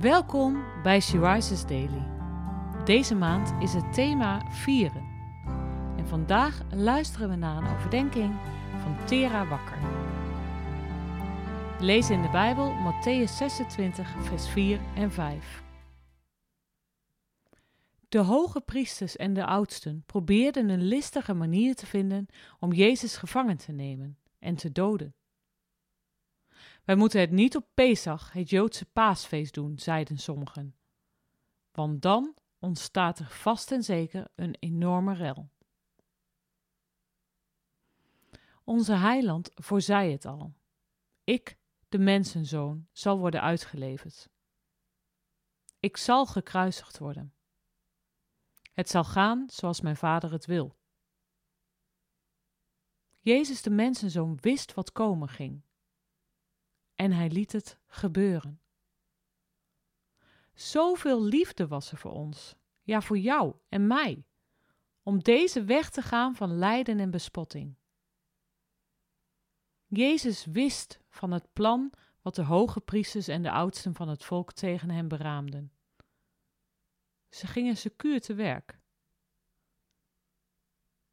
Welkom bij She Rises Daily. Deze maand is het thema vieren. En vandaag luisteren we naar een overdenking van Tera Wakker. Lees in de Bijbel Matthäus 26, vers 4 en 5. De hoge priesters en de oudsten probeerden een listige manier te vinden om Jezus gevangen te nemen en te doden. Wij moeten het niet op Pesach, het Joodse paasfeest doen, zeiden sommigen. Want dan ontstaat er vast en zeker een enorme rel. Onze heiland voorzij het al. Ik, de mensenzoon, zal worden uitgeleverd. Ik zal gekruisigd worden. Het zal gaan zoals mijn vader het wil. Jezus, de mensenzoon, wist wat komen ging en hij liet het gebeuren. Zoveel liefde was er voor ons, ja voor jou en mij, om deze weg te gaan van lijden en bespotting. Jezus wist van het plan wat de hoge priesters en de oudsten van het volk tegen hem beraamden. Ze gingen secuur te werk.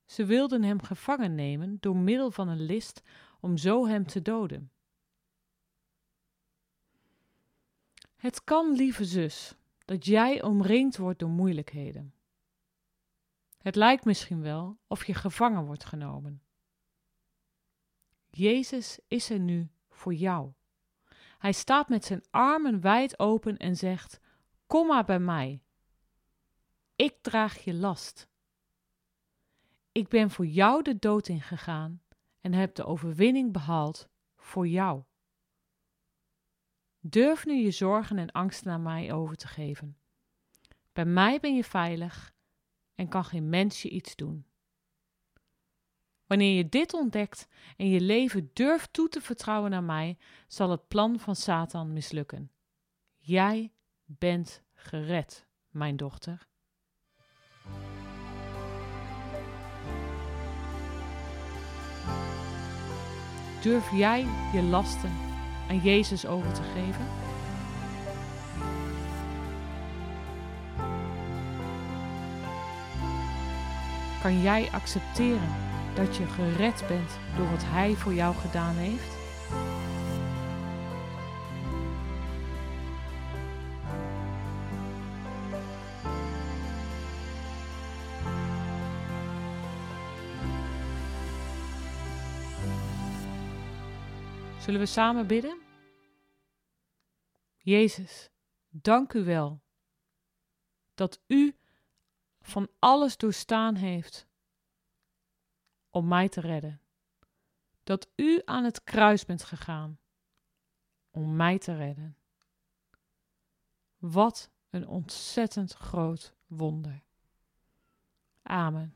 Ze wilden hem gevangen nemen door middel van een list om zo hem te doden. Het kan, lieve zus, dat jij omringd wordt door moeilijkheden. Het lijkt misschien wel of je gevangen wordt genomen. Jezus is er nu voor jou. Hij staat met zijn armen wijd open en zegt: Kom maar bij mij. Ik draag je last. Ik ben voor jou de dood ingegaan en heb de overwinning behaald voor jou. Durf nu je zorgen en angsten aan mij over te geven. Bij mij ben je veilig en kan geen mens je iets doen. Wanneer je dit ontdekt en je leven durft toe te vertrouwen naar mij, zal het plan van Satan mislukken. Jij bent gered, mijn dochter. Durf jij je lasten aan Jezus over te geven? Kan jij accepteren dat je gered bent door wat Hij voor jou gedaan heeft? Zullen we samen bidden? Jezus, dank u wel dat u van alles doorstaan heeft om mij te redden. Dat u aan het kruis bent gegaan om mij te redden. Wat een ontzettend groot wonder. Amen.